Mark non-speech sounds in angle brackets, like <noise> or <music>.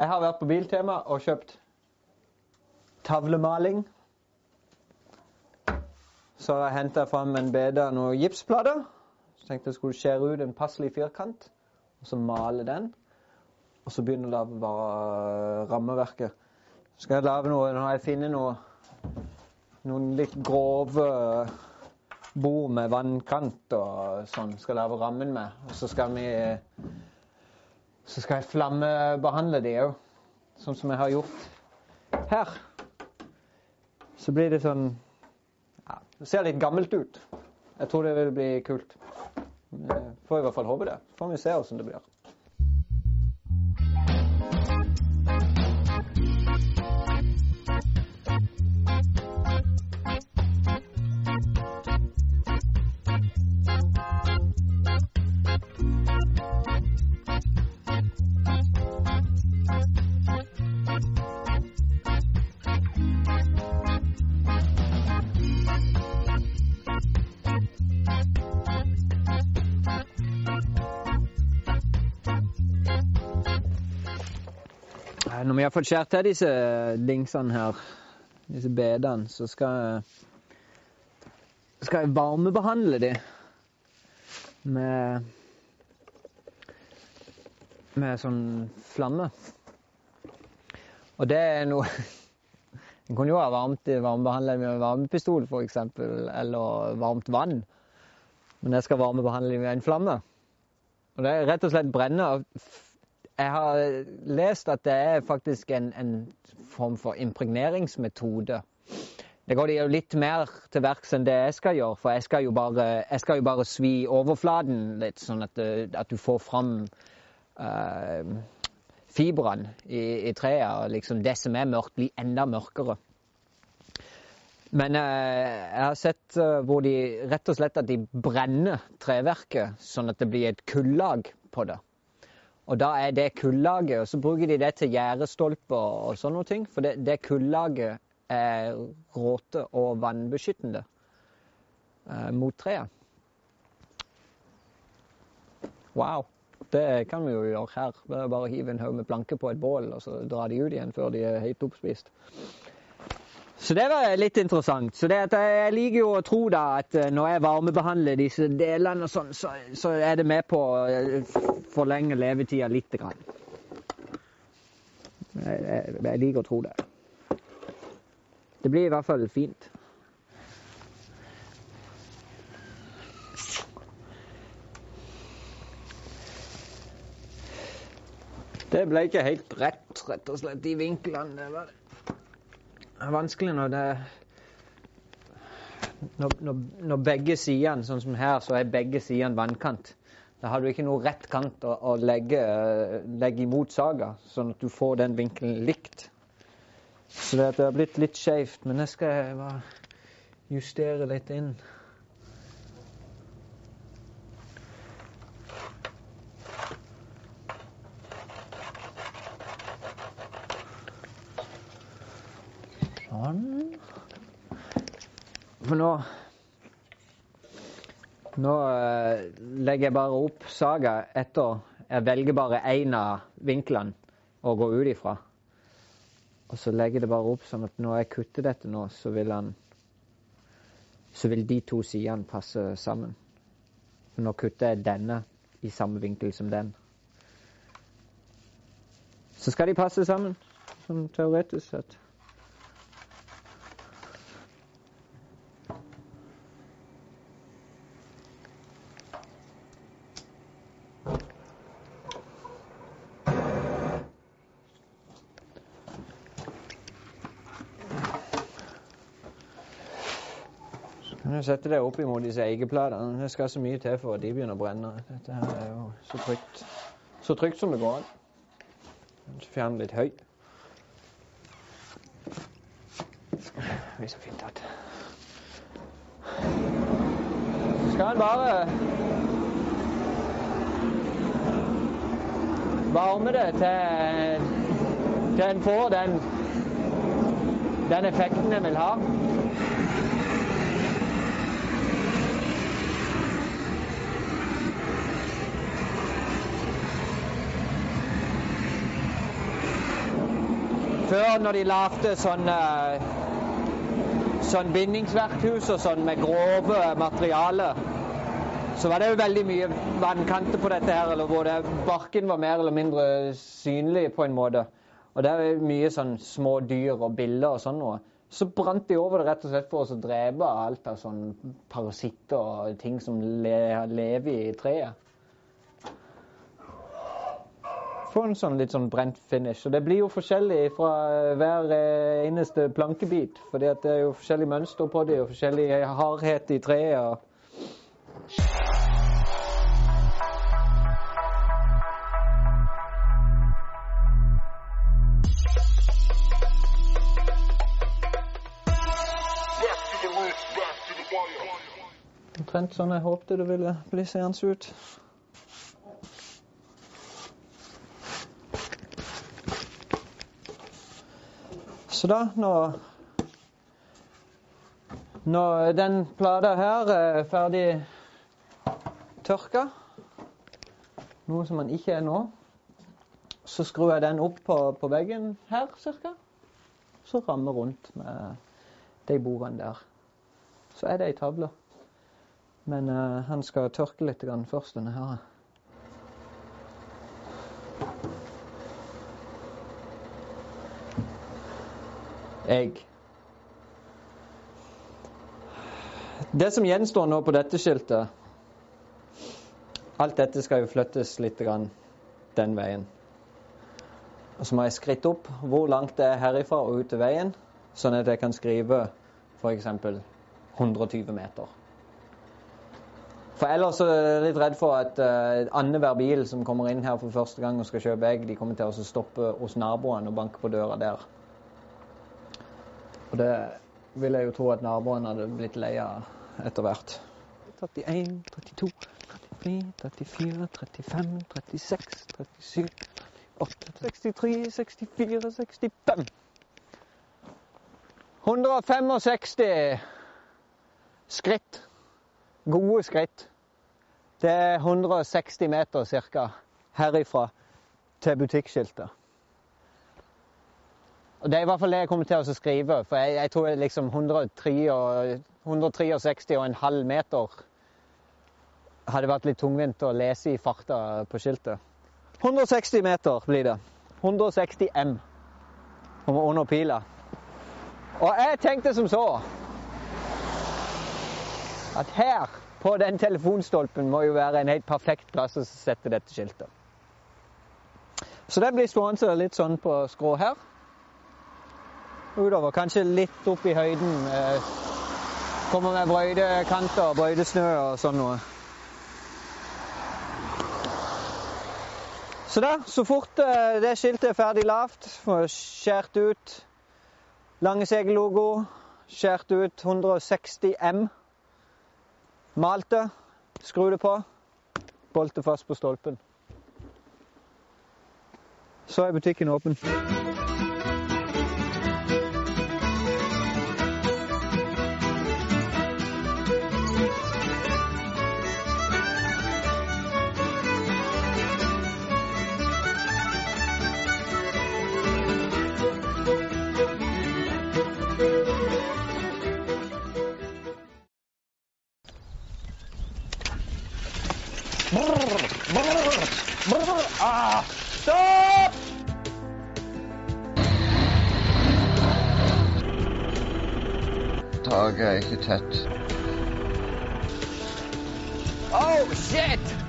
Jeg har vært på Biltema og kjøpt tavlemaling. Så har jeg henta fram en bede av noen gipsplater. Så tenkte jeg skulle skjære ut en passelig firkant, og så male den. Og så begynne å lage bare rammeverket. Så skal jeg lage noe Nå har jeg funnet noe, noen litt grove bord med vannkant og sånn. Skal lage rammen med. Og så skal vi Så skal jeg flammebehandle de òg. Sånn som jeg har gjort her. Så blir det sånn ja, Det ser litt gammelt ut. Jeg tror det vil bli kult. Får i hvert fall håpe det. Får vi se åssen det blir. Når vi har fått skåret til disse dingsene her, disse bedene, så skal jeg, skal jeg varmebehandle de med med sånn flamme. Og det er noe <laughs> En kunne jo ha varmt, varmebehandle med en varmepistol f.eks., eller varmt vann. Men jeg skal varmebehandle med en flamme. Og det er rett og slett brenne. Jeg har lest at det er faktisk en, en form for impregneringsmetode. Det går jo litt mer til verks enn det jeg skal gjøre, for jeg skal jo bare, skal jo bare svi overflaten litt, sånn at, at du får fram uh, fibrene i, i treet. Og liksom det som er mørkt, blir enda mørkere. Men uh, jeg har sett uh, hvor de rett og slett at de brenner treverket, sånn at det blir et kullag på det. Og da er det kullaget, og så bruker de det til gjerdestolper og sånne ting. For det, det kullaget er råte- og vannbeskyttende eh, mot treet. Wow. Det kan vi jo gjøre her. Det er bare å hive en haug med planker på et bål, og så dra de ut igjen før de er helt oppspist. Så det var litt interessant. Så jeg liker jo å tro da at når jeg varmebehandler disse delene, og sånn, så, så er det med på å forlenge levetida lite grann. Jeg, jeg, jeg liker å tro det. Det blir i hvert fall fint. Det ble ikke helt rett, rett og slett, de vinklene. Det var er vanskelig når det når, når, når begge sidene, sånn som her, så er begge sidene vannkant. Da har du ikke noe rett kant å, å legge, legge, imot saga, sånn at du får den vinkelen likt. Så det, har blitt litt skeivt, men det skal jeg bare justere litt inn. Sånn. For nå Nå uh, legger jeg bare opp saga etter Jeg velger bare én av vinklene å gå ut ifra. Og så legger jeg det bare opp sånn at når jeg kutter dette nå, så vil han Så vil de to sidene passe sammen. Nå kutter jeg denne i samme vinkel som den. Så skal de passe sammen, sånn teoretisk sett. Jeg setter det opp imot disse eikeplatene. Det skal så mye til for at de begynner å brenne. Dette her er jo så trygt, så trygt som det går an. Fjerne litt høy. Det blir så fint at skal en bare varme det til, til en får den, den effekten en vil ha. Når de lagde sånne sånn bindingsverkhus og sånn med grove materialer, så var det jo veldig mye vannkanter på dette her, eller hvor det, barken var mer eller mindre synlig på en måte. Og det er mye sånn små dyr og biller og sånn noe. Så brant de over det rett og slett for å drepe alt av sånn parasitter og ting som le lever i treet. Få en sånn litt sånn brent finish. Og det blir jo forskjellig fra hver eneste plankebit. fordi det er jo forskjellig mønster på dem og forskjellig hardhet i treet. Omtrent sånn jeg håpte det ville bli seende ut. Så da, når, når den plata her er ferdig tørka, noe som den ikke er nå, så skrur jeg den opp på, på veggen her cirka. Så rammer rundt med de bordene der. Så er det ei tavle. Men uh, han skal tørke litt først, denne her. Egg. Det som gjenstår nå på dette skiltet Alt dette skal jo flyttes litt den veien. Og så må jeg skritte opp hvor langt det er herifra og ut til veien, sånn at jeg kan skrive f.eks. 120 meter. For ellers er jeg litt redd for at uh, annenhver bil som kommer inn her for første gang og skal kjøpe egg, de kommer til å stoppe hos naboen og banke på døra der. Og det vil jeg jo tro at naboene hadde blitt lei av etter hvert. 31, 32, 33, 34, 35, 36, 37, 38, 63, 64, 65. 165 skritt. Gode skritt. Det er 160 meter ca. herifra til butikkskiltet. Og Det er i hvert fall det jeg kommer til å skrive, for jeg, jeg tror liksom 163,5 meter hadde vært litt tungvint å lese i farta på skiltet. 160 meter blir det. 160 M under pila. Og jeg tenkte som så at her på den telefonstolpen må jo være en helt perfekt plass å sette dette skiltet. Så det blir stående litt sånn på skrå her. Utover, kanskje litt opp i høyden. Eh, kommer med brøytekanter, brøytesnø og sånn noe. Så der, så fort eh, det skiltet er ferdig lavt, skjært ut Langesegel-logo, skjært ut 160 M. Malt det, skru det på, bolte fast på stolpen. Så er butikken åpen. Ah, stopp! Taket er ikke tett. Oh, shit!